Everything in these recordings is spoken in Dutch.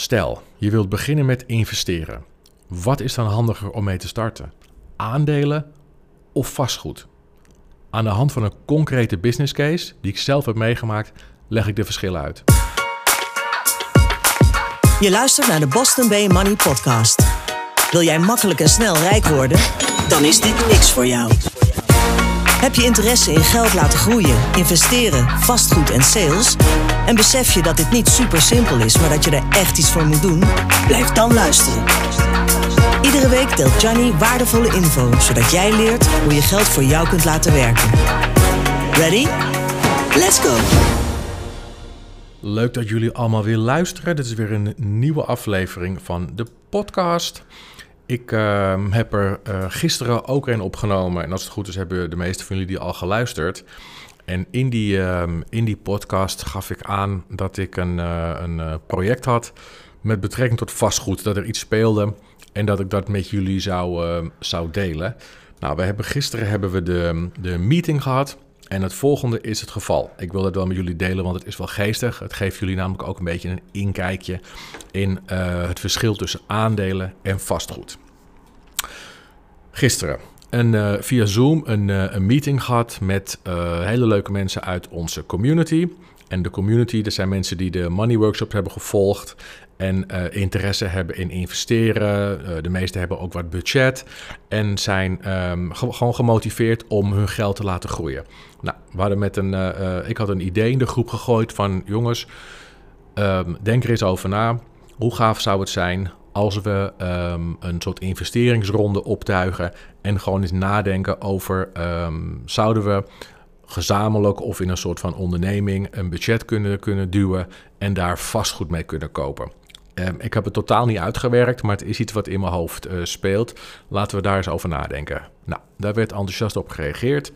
Stel, je wilt beginnen met investeren. Wat is dan handiger om mee te starten? Aandelen of vastgoed? Aan de hand van een concrete business case die ik zelf heb meegemaakt, leg ik de verschillen uit. Je luistert naar de Boston Bay Money Podcast. Wil jij makkelijk en snel rijk worden? Dan is dit niks voor jou. Heb je interesse in geld laten groeien, investeren, vastgoed en sales? En besef je dat dit niet super simpel is, maar dat je er echt iets voor moet doen? Blijf dan luisteren. Iedere week deelt Johnny waardevolle info, zodat jij leert hoe je geld voor jou kunt laten werken. Ready? Let's go! Leuk dat jullie allemaal weer luisteren. Dit is weer een nieuwe aflevering van de podcast. Ik ehm, heb er uh, gisteren ook een opgenomen. En als het goed is, hebben de meeste van jullie die al geluisterd. En in die, ehm, in die podcast gaf ik aan dat ik een, uh, een uh, project had met betrekking tot vastgoed. Dat er iets speelde en dat ik dat met jullie zou, ehm, zou delen. Nou, we hebben, gisteren hebben we de, de meeting gehad. En het volgende is het geval. Ik wil het wel met jullie delen, want het is wel geestig. Het geeft jullie namelijk ook een beetje een inkijkje in uh, het verschil tussen aandelen en vastgoed. Gisteren een, uh, via Zoom een, uh, een, meeting gehad met hele leuke mensen uit onze community. En de community, dat zijn mensen die de Money Workshop hebben gevolgd en interesse hebben in investeren. De meesten hebben ook wat budget en zijn ge gewoon gemotiveerd om hun geld te laten groeien. Nou, we met een, ik had een idee in de groep gegooid van jongens, um, denk er eens over na. Hoe gaaf zou het zijn als we um, een soort investeringsronde optuigen en gewoon eens nadenken over zouden we gezamenlijk of in een soort van onderneming een budget kunnen, kunnen duwen en daar vastgoed mee kunnen kopen. Um, ik heb het totaal niet uitgewerkt, maar het is iets wat in mijn hoofd uh, speelt. Laten we daar eens over nadenken. Nou, daar werd enthousiast op gereageerd.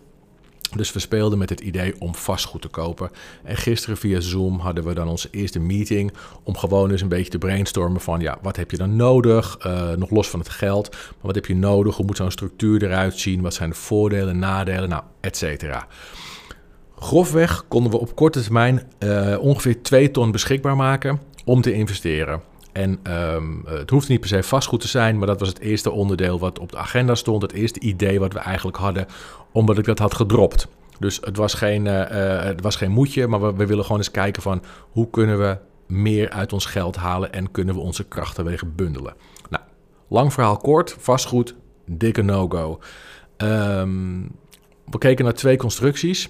Dus we speelden met het idee om vastgoed te kopen. En gisteren via Zoom hadden we dan onze eerste meeting om gewoon eens een beetje te brainstormen van ja, wat heb je dan nodig? Uh, nog los van het geld, maar wat heb je nodig? Hoe moet zo'n structuur eruit zien? Wat zijn de voordelen, nadelen? Nou, et cetera. Grofweg konden we op korte termijn uh, ongeveer 2 ton beschikbaar maken om te investeren. En um, het hoeft niet per se vastgoed te zijn, maar dat was het eerste onderdeel wat op de agenda stond. Het eerste idee wat we eigenlijk hadden, omdat ik dat had gedropt. Dus het was geen, uh, uh, het was geen moedje, maar we, we, willen gewoon eens kijken van hoe kunnen we meer uit ons geld halen en kunnen we onze krachten weer bundelen. Nou, lang verhaal kort, vastgoed, dikke no-go. Um, we keken naar twee constructies.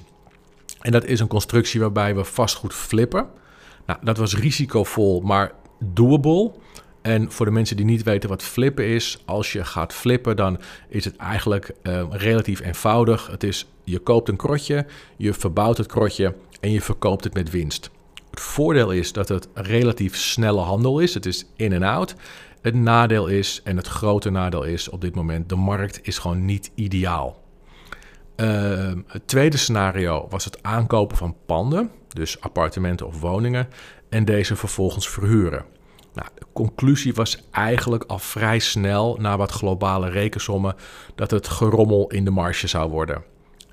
En dat is een constructie waarbij we vastgoed flippen. Nou, dat was risicovol, maar doable. En voor de mensen die niet weten wat flippen is, als je gaat flippen, dan is het eigenlijk uh, relatief eenvoudig. Het is, je koopt een krotje, je verbouwt het krotje en je verkoopt het met winst. Het voordeel is dat het relatief snelle handel is. Het is in en out. Het nadeel is, en het grote nadeel is op dit moment, de markt is gewoon niet ideaal. Uh, het tweede scenario was het aankopen van panden, dus appartementen of woningen, en deze vervolgens verhuren. Nou, de conclusie was eigenlijk al vrij snel na wat globale rekensommen dat het gerommel in de marge zou worden.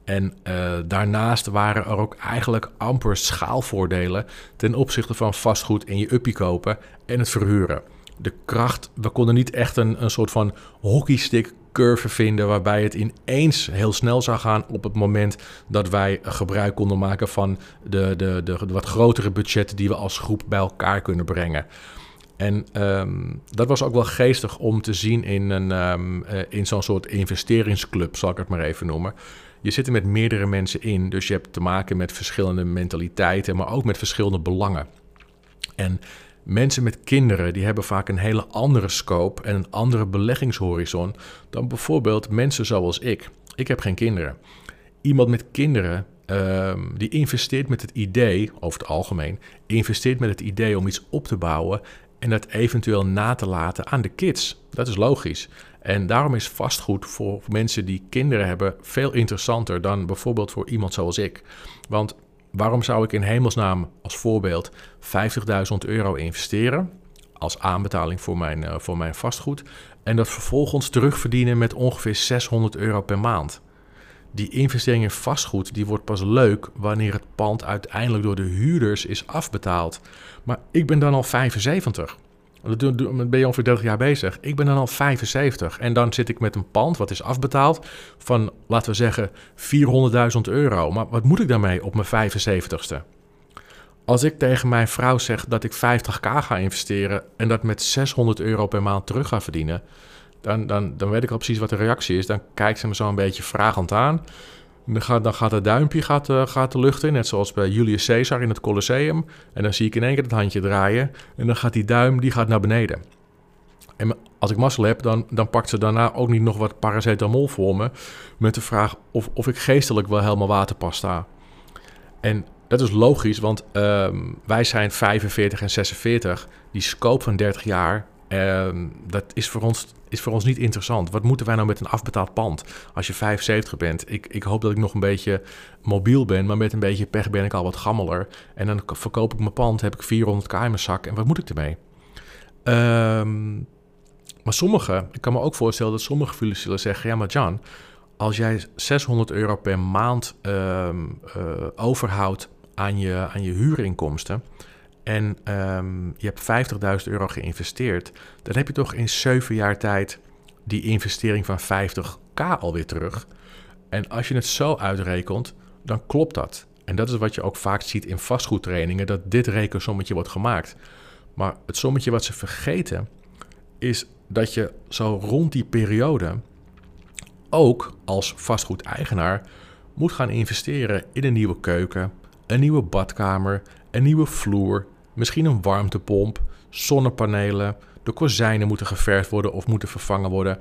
En uh, daarnaast waren er ook eigenlijk amper schaalvoordelen ten opzichte van vastgoed in je uppie kopen en het verhuren. De kracht, we konden niet echt een, een soort van hockeystick curve vinden waarbij het ineens heel snel zou gaan op het moment dat wij gebruik konden maken van de, de, de, wat grotere budgetten die we als groep bij elkaar kunnen brengen. En um, dat was ook wel geestig om te zien in, een, um, uh, in zo'n soort investeringsclub, zal ik het maar even noemen. Je zit er met meerdere mensen in, dus je hebt te maken met verschillende mentaliteiten, maar ook met verschillende belangen. En Mensen met kinderen die hebben vaak een hele andere scope en een andere beleggingshorizon dan bijvoorbeeld mensen zoals ik. Ik heb geen kinderen. Iemand met kinderen uh, die investeert met het idee, over het algemeen, investeert met het idee om iets op te bouwen en dat eventueel na te laten aan de kids. Dat is logisch. En daarom is vastgoed voor mensen die kinderen hebben veel interessanter dan bijvoorbeeld voor iemand zoals ik. Want Waarom zou ik in hemelsnaam als voorbeeld 50.000 euro investeren als aanbetaling voor mijn, uh, voor mijn vastgoed en dat vervolgens terugverdienen met ongeveer 600 euro per maand? Die investering in vastgoed die wordt pas leuk wanneer het pand uiteindelijk door de huurders is afbetaald. Maar ik ben dan al 75. Dan ben je ongeveer 30 jaar bezig. Ik ben dan al 75. En dan zit ik met een pand wat is afbetaald van, laten we zeggen, 400.000 euro. Maar wat moet ik daarmee op mijn 75ste? Als ik tegen mijn vrouw zeg dat ik 50k ga investeren en dat met 600 euro per maand terug ga verdienen, dan, dan, dan weet ik al precies wat de reactie is. Dan kijkt ze me zo een beetje vragend aan. Dan gaat, dan het duimpje gaat, uh, gaat de lucht in, net zoals bij Julius Caesar in het Colosseum. En dan zie ik in één keer het handje draaien en dan gaat die duim die gaat naar beneden. En als ik mazzel heb, dan, dan pakt ze daarna ook niet nog wat paracetamol voor me... met de vraag of, of ik geestelijk wel helemaal waterpas sta. En dat is logisch, want uh, wij zijn 45 en 46. Die scope van 30 jaar, uh, dat is voor, ons, is voor ons niet interessant. Wat moeten wij nou met een afbetaald pand als je 75 bent? Ik, ik hoop dat ik nog een beetje mobiel ben, maar met een beetje pech ben ik al wat gammeler. En dan verkoop ik mijn pand, heb ik 400k in mijn zak en wat moet ik ermee? Um, maar sommigen, ik kan me ook voorstellen dat sommige zullen zeggen: ja, maar Jan, als jij 600 euro per maand uh, overhoudt aan je, aan je huurinkomsten. En um, je hebt 50.000 euro geïnvesteerd. Dan heb je toch in 7 jaar tijd die investering van 50k alweer terug. En als je het zo uitrekent, dan klopt dat. En dat is wat je ook vaak ziet in vastgoedtrainingen, dat dit rekensommetje wordt gemaakt. Maar het sommetje wat ze vergeten, is dat je zo rond die periode ook als vastgoedeigenaar moet gaan investeren in een nieuwe keuken, een nieuwe badkamer, een nieuwe vloer, misschien een warmtepomp, zonnepanelen, de kozijnen moeten geverfd worden of moeten vervangen worden.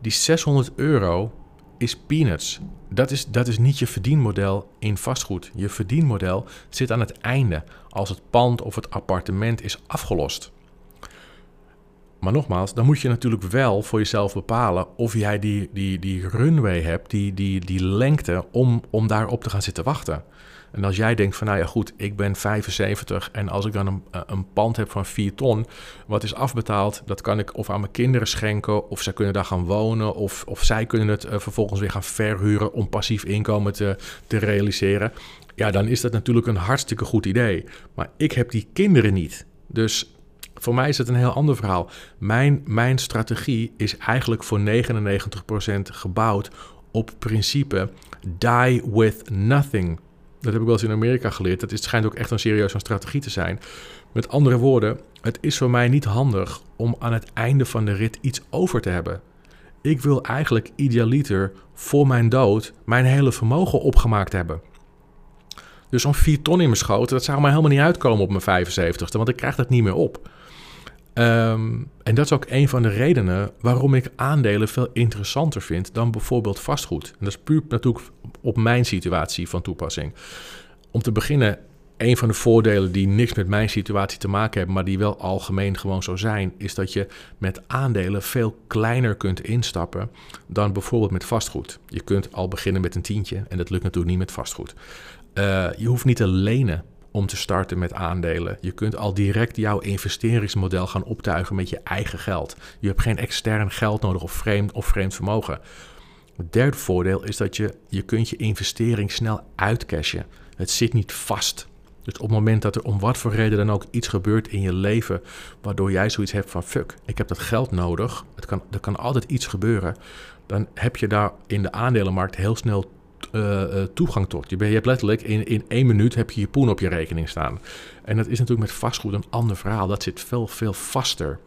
Die 600 euro is peanuts. Dat is, dat is niet je verdienmodel in vastgoed. Je verdienmodel zit aan het einde, als het pand of het appartement is afgelost. Maar nogmaals, dan moet je natuurlijk wel voor jezelf bepalen of jij die, die, die runway hebt, die, die, die lengte om, om daarop te gaan zitten wachten. En als jij denkt van nou ja goed, ik ben 75 en als ik dan een, eh, een pand heb van 4 ton, wat is afbetaald, dat kan ik of aan mijn kinderen schenken, of zij kunnen daar gaan wonen, of, of zij kunnen het uh, vervolgens weer gaan verhuren om passief inkomen te, te realiseren. Ja, dan is dat natuurlijk een hartstikke goed idee. Maar ik heb die kinderen niet. Dus voor mij is het een heel ander verhaal. Mijn, mijn strategie is eigenlijk voor 99% gebouwd op principe die with nothing. Dat heb ik wel eens in Amerika geleerd. Dat is, schijnt ook echt een serieus een strategie te zijn. Met andere woorden, het is voor mij niet handig om aan het einde van de rit iets over te hebben. Ik wil eigenlijk idealiter voor mijn dood mijn hele vermogen opgemaakt hebben. Dus zo'n 4 ton in mijn schoot, dat zou mij helemaal niet uitkomen op mijn 75ste, want ik krijg dat niet meer op. Um, en dat is ook een van de redenen waarom ik aandelen veel interessanter vind dan bijvoorbeeld vastgoed. En dat is puur natuurlijk op mijn situatie van toepassing. Om te beginnen, een van de voordelen die niks met mijn situatie te maken hebben, maar die wel algemeen gewoon zo zijn, is dat je met aandelen veel kleiner kunt instappen dan bijvoorbeeld met vastgoed. Je kunt al beginnen met een tientje en dat lukt natuurlijk niet met vastgoed. Uh, je hoeft niet te lenen om te starten met aandelen. Je kunt al direct jouw investeringsmodel gaan optuigen met je eigen geld. Je hebt geen extern geld nodig of vreemd, of vreemd vermogen. Het derde voordeel is dat je, je kunt je investering snel uitcashen. Het zit niet vast. Dus op het moment dat er om wat voor reden dan ook iets gebeurt in je leven, waardoor jij zoiets hebt van fuck, ik heb dat geld nodig, het kan, er kan altijd iets gebeuren, dan heb je daar in de aandelenmarkt heel snel uh, toegang tot. Je, je hebt letterlijk in, in één minuut heb je je poen op je rekening staan. En dat is natuurlijk met vastgoed een ander verhaal. Dat zit veel, veel vaster.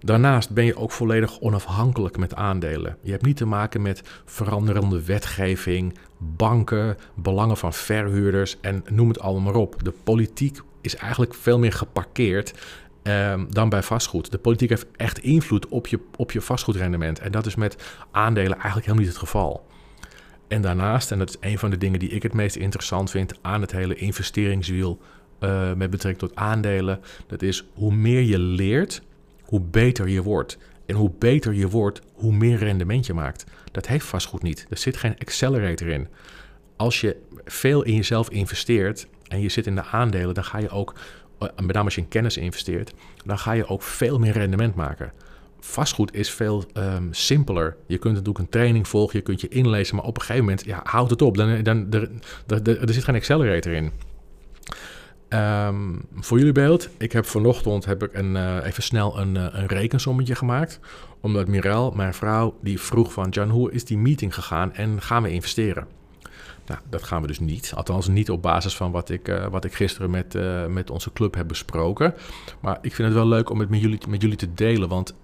Daarnaast ben je ook volledig onafhankelijk met aandelen. Je hebt niet te maken met veranderende wetgeving, banken, belangen van verhuurders en noem het allemaal maar op. De politiek is eigenlijk veel meer geparkeerd um, dan bij vastgoed. De politiek heeft echt invloed op je, op je vastgoedrendement. En dat is met aandelen eigenlijk helemaal niet het geval. En daarnaast, en dat is een van de dingen die ik het meest interessant vind aan het hele investeringswiel uh, met betrekking tot aandelen, dat is hoe meer je leert, hoe beter je wordt. En hoe beter je wordt, hoe meer rendement je maakt. Dat heeft vastgoed niet. Er zit geen accelerator in. Als je veel in jezelf investeert en je zit in de aandelen, dan ga je ook, eh, met name als je in kennis investeert, dan ga je ook veel meer rendement maken vastgoed is veel um, simpeler. Je kunt natuurlijk een training volgen, je kunt je inlezen, maar op een gegeven moment, ja, houd het op. Dan, dan, er, er, zit geen accelerator in. Ehm, voor jullie beeld, ik heb vanochtend heb ik een, eh, even snel een, uh, een rekensommetje gemaakt. Omdat Mirel, mijn vrouw, die vroeg van... Jan, hoe is die meeting gegaan en gaan we investeren? Nou, dat gaan we dus niet. Althans niet op basis van wat ik, uh, wat ik gisteren met, met onze club heb besproken. Maar ik vind het wel leuk om het met jullie, met jullie te delen. Want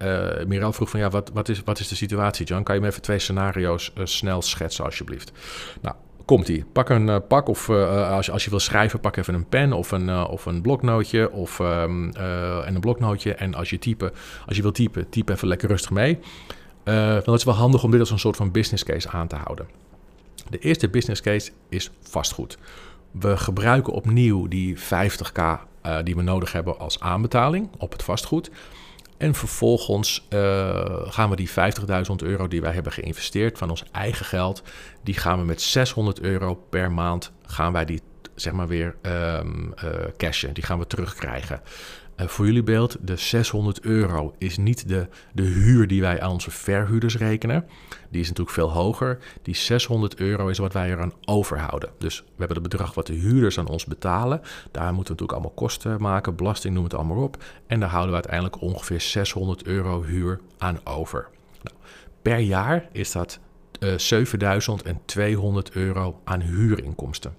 Mirel vroeg van, ja, wat, wat, is, wat is de situatie, Jan? Kan je me even twee scenario's snel schetsen, alsjeblieft? Nou, komt ie. Pak een uh, pak of uh, als, je, als je wil schrijven, pak even een pen of een, uh, of een bloknootje of, um, en een bloknootje. En als je, typen, als je wil typen, typ even lekker rustig mee. het is wel handig om dit als een soort van business case aan te houden. De eerste business case is vastgoed. We gebruiken opnieuw die 50k die we nodig hebben als aanbetaling op het vastgoed. En vervolgens uh, gaan we die 50.000 euro die wij hebben geïnvesteerd van ons eigen geld, die gaan we met 600 euro per maand gaan wij die zeg maar weer um, uh, cashen. Die gaan we terugkrijgen. Uh, voor jullie beeld, de 600 euro is niet de, de huur die wij aan onze verhuurders rekenen. Die is natuurlijk veel hoger. Die 600 euro is wat wij eraan overhouden. Dus we hebben het bedrag wat de huurders aan ons betalen. Daar moeten we natuurlijk allemaal kosten maken, belasting noem het allemaal op. En daar houden we uiteindelijk ongeveer 600 euro huur aan over. Nou, per jaar is dat uh, 7200 euro aan huurinkomsten.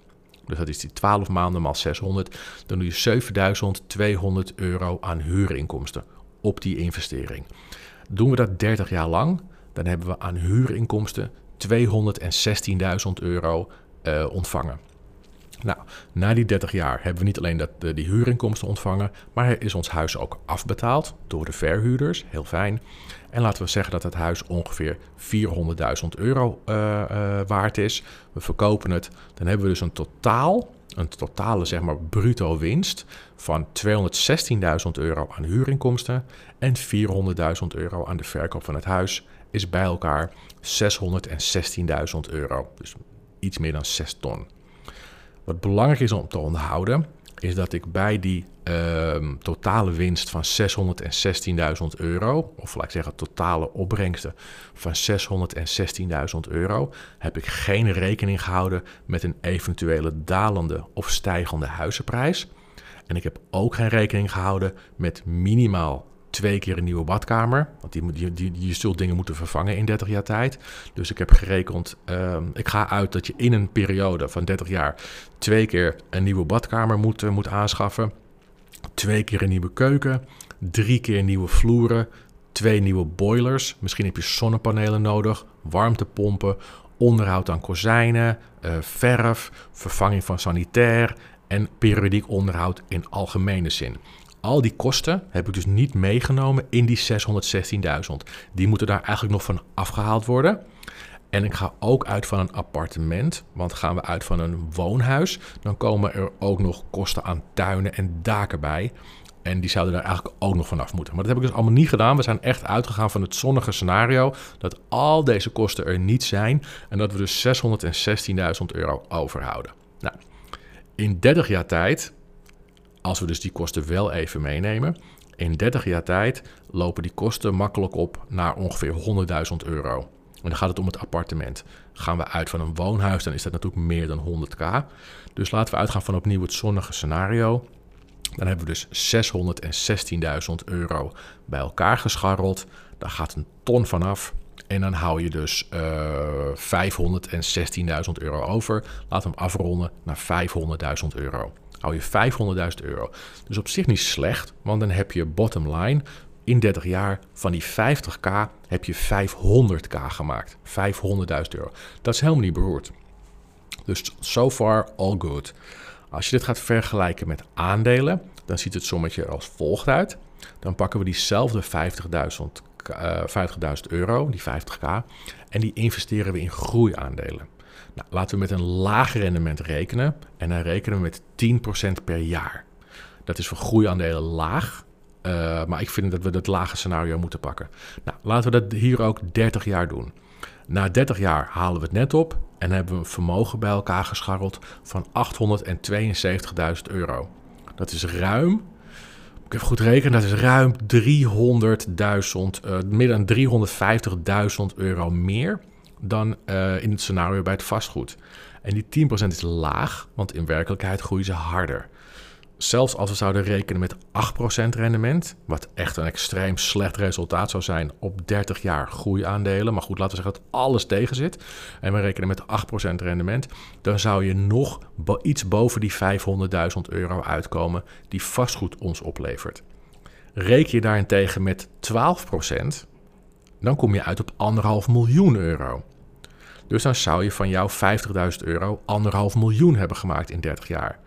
Dus dat is die 12 maanden maal 600. Dan doe je 7200 euro aan huurinkomsten op die investering. Doen we dat 30 jaar lang, dan hebben we aan huurinkomsten 216.000 euro uh, ontvangen. Nou, na die 30 jaar hebben we niet alleen dat, die huurinkomsten ontvangen, maar is ons huis ook afbetaald door de verhuurders. Heel fijn. En laten we zeggen dat het huis ongeveer 400.000 euro uh, uh, waard is. We verkopen het, dan hebben we dus een totaal, een totale zeg maar bruto winst van 216.000 euro aan huurinkomsten en 400.000 euro aan de verkoop van het huis. Is bij elkaar 616.000 euro. Dus iets meer dan 6 ton. Wat belangrijk is om te onderhouden, is dat ik bij die uh, totale winst van 616.000 euro, of laat ik zeggen totale opbrengsten van 616.000 euro, heb ik geen rekening gehouden met een eventuele dalende of stijgende huizenprijs. En ik heb ook geen rekening gehouden met minimaal twee keer een nieuwe badkamer. Want die, die, die, je zult dingen moeten vervangen in 30 jaar tijd. Dus ik heb gerekend, um, ik ga uit dat je in een periode van 30 jaar twee keer een nieuwe badkamer moet, uh, moet aanschaffen. Twee keer een nieuwe keuken. Drie keer nieuwe vloeren. Twee nieuwe boilers. Misschien heb je zonnepanelen nodig. Warmtepompen. Onderhoud aan kozijnen. Uh, verf. Vervanging van sanitair. En periodiek onderhoud in algemene zin. Al die kosten heb ik dus niet meegenomen in die 616.000. Die moeten daar eigenlijk nog van afgehaald worden. En ik ga ook uit van een appartement, want gaan we uit van een woonhuis, dan komen er ook nog kosten aan tuinen en daken bij. En die zouden daar eigenlijk ook nog vanaf moeten. Maar dat heb ik dus allemaal niet gedaan. We zijn echt uitgegaan van het zonnige scenario dat al deze kosten er niet zijn en dat we dus 616.000 euro overhouden. Nou, in 30 jaar tijd als we dus die kosten wel even meenemen, in 30 jaar tijd lopen die kosten makkelijk op naar ongeveer 100.000 euro. En dan gaat het om het appartement. Gaan we uit van een woonhuis, dan is dat natuurlijk meer dan 100k. Dus laten we uitgaan van opnieuw het zonnige scenario. Dan hebben we dus 616.000 euro bij elkaar gescharreld. Daar gaat een ton vanaf. En dan hou je dus uh, 516.000 euro over. Laten we hem afronden naar 500.000 euro hou je 500.000 euro. Dus op zich niet slecht, want dan heb je bottom line in 30 jaar van die 50k heb je 500k gemaakt. 500.000 euro. Dat is helemaal niet beroerd. Dus so far all good. Als je dit gaat vergelijken met aandelen, dan ziet het sommetje als volgt uit. Dan pakken we diezelfde 50.000 uh, 50 euro, die 50k, en die investeren we in groeiaandelen. Nou, laten we met een laag rendement rekenen. En dan rekenen we met 10% per jaar. Dat is voor groeiaandelen laag. Uh, maar ik vind dat we dat lage scenario moeten pakken. Nou, laten we dat hier ook 30 jaar doen. Na 30 jaar halen we het net op en hebben we een vermogen bij elkaar gescharreld van 872.000 euro. Dat is ruim, ik heb goed rekenen, dat is ruim 300.000, uh, meer dan 350.000 euro meer dan uh, in het scenario bij het vastgoed. En die 10% is laag, want in werkelijkheid groeien ze harder. Zelfs als we zouden rekenen met 8% rendement, wat echt een extreem slecht resultaat zou zijn op 30 jaar groeiaandelen, maar goed, laten we zeggen dat alles tegen zit, en we rekenen met 8% rendement, dan zou je nog iets boven die 500.000 euro uitkomen die vastgoed ons oplevert. Reken je daarentegen met 12%, dan kom je uit op 1,5 miljoen euro. Dus dan zou je van jouw 50.000 euro 1,5 miljoen hebben gemaakt in 30 jaar.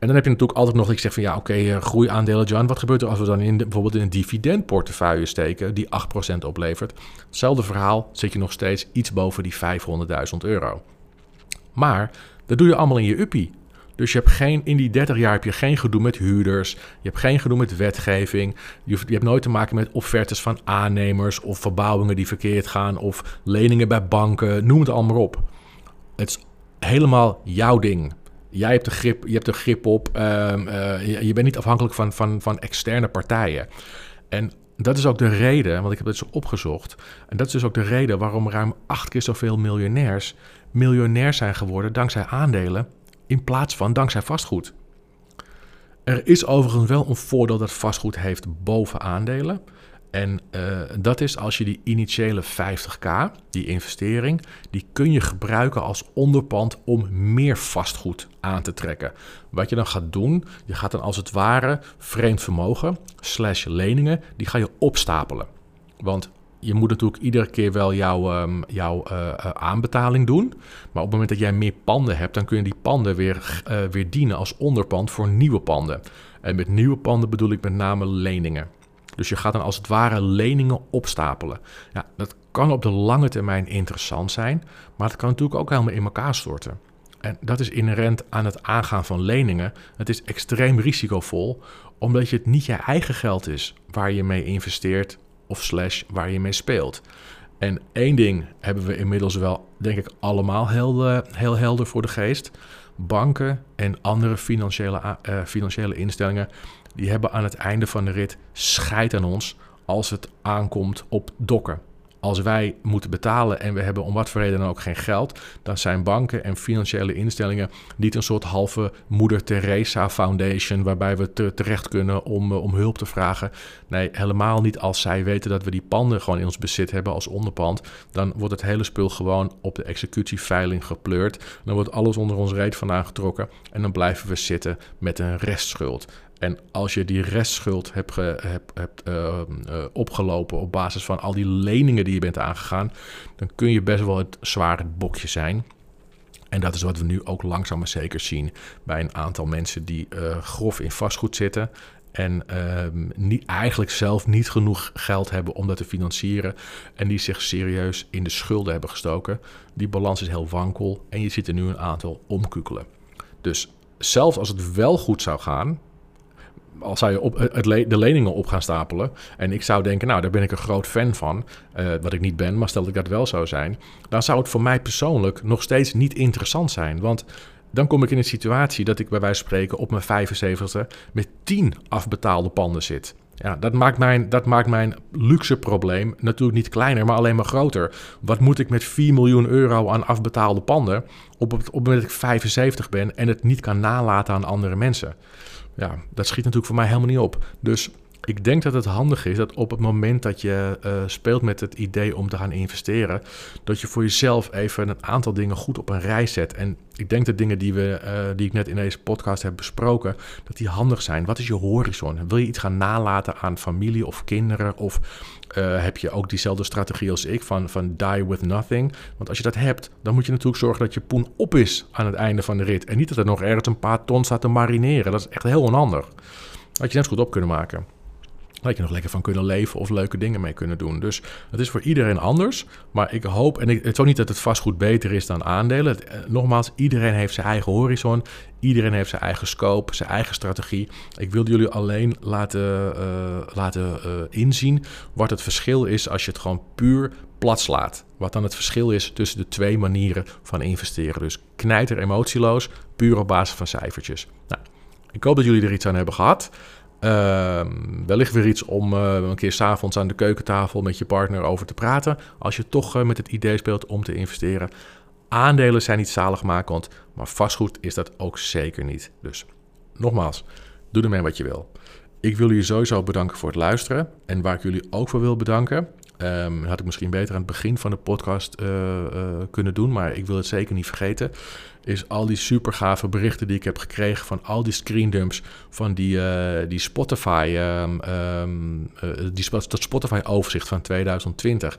En dan heb je natuurlijk altijd nog dat ik zeg van ja, oké, okay, eh, groeiaandelen, John. Wat gebeurt er als we dan in bijvoorbeeld in een dividendportefeuille steken die 8% oplevert? Hetzelfde verhaal, zit je nog steeds iets boven die 500.000 euro. Maar dat doe je allemaal in je uppie. Dus je hebt geen, in die 30 jaar heb je geen gedoe met huurders. Je hebt geen gedoe met wetgeving. Je, je hebt nooit te maken met offertes van aannemers of verbouwingen die verkeerd gaan of leningen bij banken. Noem het allemaal op. Het is helemaal jouw ding. Jij hebt de grip, je hebt de grip op. Ehm, eh, je, bent niet afhankelijk van, van, van externe partijen. En dat is ook de reden, want ik heb het zo opgezocht. En dat is dus ook de reden waarom ruim acht keer zoveel miljonairs miljonair zijn geworden dankzij aandelen in plaats van dankzij vastgoed. Er is overigens wel een voordeel dat vastgoed heeft boven aandelen. En uh, dat is als je die initiële 50k, die investering, die kun je gebruiken als onderpand om meer vastgoed aan te trekken. Wat je dan gaat doen, je gaat dan als het ware vreemd vermogen slash leningen, die ga je opstapelen. Want je moet natuurlijk iedere keer wel jouw, um, jouw uh, aanbetaling doen. Maar op het moment dat jij meer panden hebt, dan kun je die panden weer, weer dienen als onderpand voor nieuwe panden. En met nieuwe panden bedoel ik met name leningen. Dus je gaat dan als het ware leningen opstapelen. Ja, dat kan op de lange termijn interessant zijn, maar het kan natuurlijk ook helemaal in elkaar storten. En dat is inherent aan het aangaan van leningen. Het is extreem risicovol, omdat het niet je eigen geld is waar je mee investeert of slash waar je mee speelt. En één ding hebben we inmiddels wel, denk ik, allemaal heel, heel helder voor de geest. Banken en andere financiële, uh, financiële instellingen, die hebben aan het einde van de rit scheid aan ons als het aankomt op dokken als wij moeten betalen en we hebben om wat voor reden dan ook geen geld, dan zijn banken en financiële instellingen niet een soort halve Moeder Teresa Foundation waarbij we terecht kunnen om, eh, om hulp te vragen. Nee, helemaal niet als zij weten dat we die panden gewoon in ons bezit hebben als onderpand. Dan wordt het hele spul gewoon op de executieveiling gepleurd. Dan wordt alles onder ons reet vandaan getrokken en dan blijven we zitten met een restschuld. En als je die restschuld hebt, hebt, uh, uh, opgelopen op basis van al die leningen die je bent aangegaan, dan kun je best wel het zware bokje zijn. En dat is wat we nu ook langzaam maar zeker zien bij een aantal mensen die uh, grof in vastgoed zitten. En ehm, niet, eigenlijk zelf niet genoeg geld hebben om dat te financieren. En die zich serieus in de schulden hebben gestoken. Die balans is heel wankel en je ziet er nu een aantal omkukelen. Dus zelfs als het wel goed zou gaan, als zou je op, het de leningen op gaan stapelen. En ik zou denken, nou, daar ben ik een groot fan van. Uh, wat ik niet ben, maar stel dat ik dat wel zou zijn. Dan zou het voor mij persoonlijk nog steeds niet interessant zijn. Want dan kom ik in een situatie dat ik bij wijze van spreken op mijn 75e met 10 afbetaalde panden zit. Ja, dat maakt, mijn, dat maakt mijn luxe probleem natuurlijk niet kleiner, maar alleen maar groter. Wat moet ik met 4 miljoen euro aan afbetaalde panden op op het moment dat ik 75 ben en het niet kan nalaten aan andere mensen? Ja, dat schiet natuurlijk voor mij helemaal niet op. Dus ik denk dat het handig is dat op het moment dat je uh, speelt met het idee om te gaan investeren, dat je voor jezelf even een aantal dingen goed op een rij zet. En ik denk dat dingen die, we, uh, die ik net in deze podcast heb besproken, dat die handig zijn. Wat is je horizon? Wil je iets gaan nalaten aan familie of kinderen? Of uh, heb je ook diezelfde strategie als ik van, van die with nothing? Want als je dat hebt, dan moet je natuurlijk zorgen dat je poen op is aan het einde van de rit. En niet dat er nog ergens een paar ton staat te marineren. Dat is echt heel onhandig. Dat je net goed op kunnen maken. Dat je nog lekker van kunnen leven of leuke dingen mee kunnen doen. Dus het is voor iedereen anders. Maar ik hoop, en ik, het is ook niet dat het vastgoed beter is dan aandelen. Eh, nogmaals, iedereen heeft zijn eigen horizon. Iedereen heeft zijn eigen scope, zijn eigen strategie. Ik wilde jullie alleen laten, uh, laten uh, inzien wat het verschil is als je het gewoon puur plat slaat. Wat dan het verschil is tussen de twee manieren van investeren. Dus knijter emotieloos, puur op basis van cijfertjes. Nou, ik hoop dat jullie er iets aan hebben gehad. Uh, wellicht weer iets om uh, een keer s'avonds aan de keukentafel met je partner over te praten. Als je toch uh, met het idee speelt om te investeren. Aandelen zijn niet zaligmakend, maar vastgoed is dat ook zeker niet. Dus nogmaals, doe ermee wat je wil. Ik wil jullie sowieso bedanken voor het luisteren. En waar ik jullie ook voor wil bedanken, um, had ik misschien beter aan het begin van de podcast uh, kunnen doen, maar ik wil het zeker niet vergeten. Is al die super gave berichten die ik heb gekregen van al die screendumps van die, uh, die Spotify, um, um, die, dat Spotify overzicht van 2020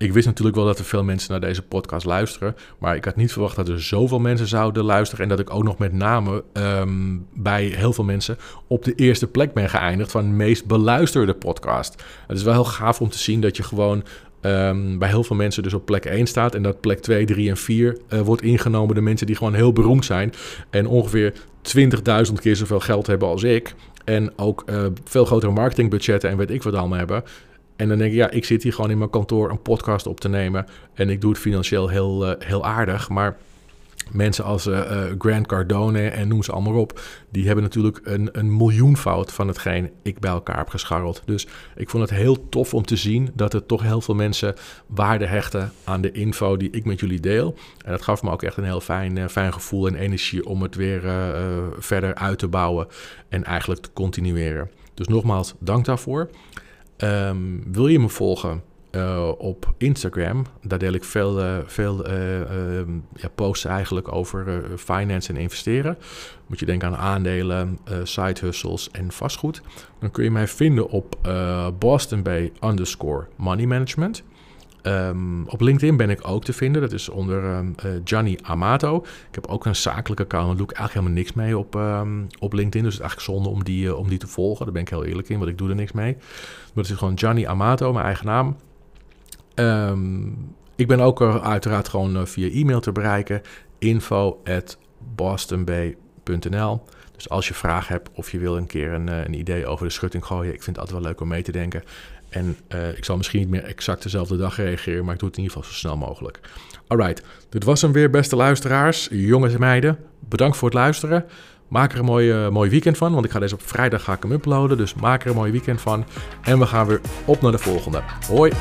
ik wist natuurlijk wel dat er veel mensen naar deze podcast luisteren. Maar ik had niet verwacht dat er zoveel mensen zouden luisteren. En dat ik ook nog met name um, bij heel veel mensen op de eerste plek ben geëindigd van meest beluisterde podcast. Het is wel heel gaaf om te zien dat je gewoon um, bij heel veel mensen dus op plek 1 staat. En dat plek 2, 3 en 4 uh, eh, wordt ingenomen door mensen die gewoon heel beroemd zijn. En ongeveer 20.000 keer zoveel geld hebben als ik. En ook uh, veel grotere marketingbudgetten en weet ik wat allemaal hebben. En dan denk ik, ja, ik zit hier gewoon in mijn kantoor een podcast op te nemen. En ik doe het financieel heel, uh, heel aardig. Maar mensen als uh, Grant Cardone en noem ze allemaal op, die hebben natuurlijk een, een miljoenfout van hetgeen ik bij elkaar heb gescharreld. Dus ik vond het heel tof om te zien dat er toch heel veel mensen waarde hechten aan de info die ik met jullie deel. En dat gaf me ook echt een heel fijn, fijn gevoel en energie om het weer verder uit te bouwen en eigenlijk te continueren. Dus nogmaals, dank daarvoor. Um, wil je me volgen uh, op Instagram? Daar deel ik veel, uh, veel uh, ja, posts eigenlijk over finance en investeren. Moet je denken aan aandelen, side hustles en vastgoed. Dan kun je mij vinden op Boston Bay underscore money management. Um, op LinkedIn ben ik ook te vinden. Dat is onder um, Gianni Amato. Ik heb ook een zakelijke account. Daar doe ik eigenlijk helemaal niks mee op, op LinkedIn. Dus het is eigenlijk zonde om die, om die te volgen. Daar ben ik heel eerlijk in, want ik doe er niks mee. Maar het is gewoon Gianni Amato, mijn eigen naam. Ik ben ook uiteraard gewoon uh, via e-mail te bereiken. info at bostonbay.nl Dus als je vragen hebt of je wil een keer een, een idee over de schutting gooien... ik vind het altijd wel leuk om mee te denken... En uh, ik zal misschien niet meer exact dezelfde dag reageren, maar ik doe het in ieder geval zo snel mogelijk. Alright, dit was hem weer, beste luisteraars, jongens en meiden. Bedankt voor het luisteren. Maak er een mooi, mooi weekend van, want ik ga deze op vrijdag ga hem uploaden. Dus maak er een mooi weekend van. En we gaan weer op naar de volgende. Hoi!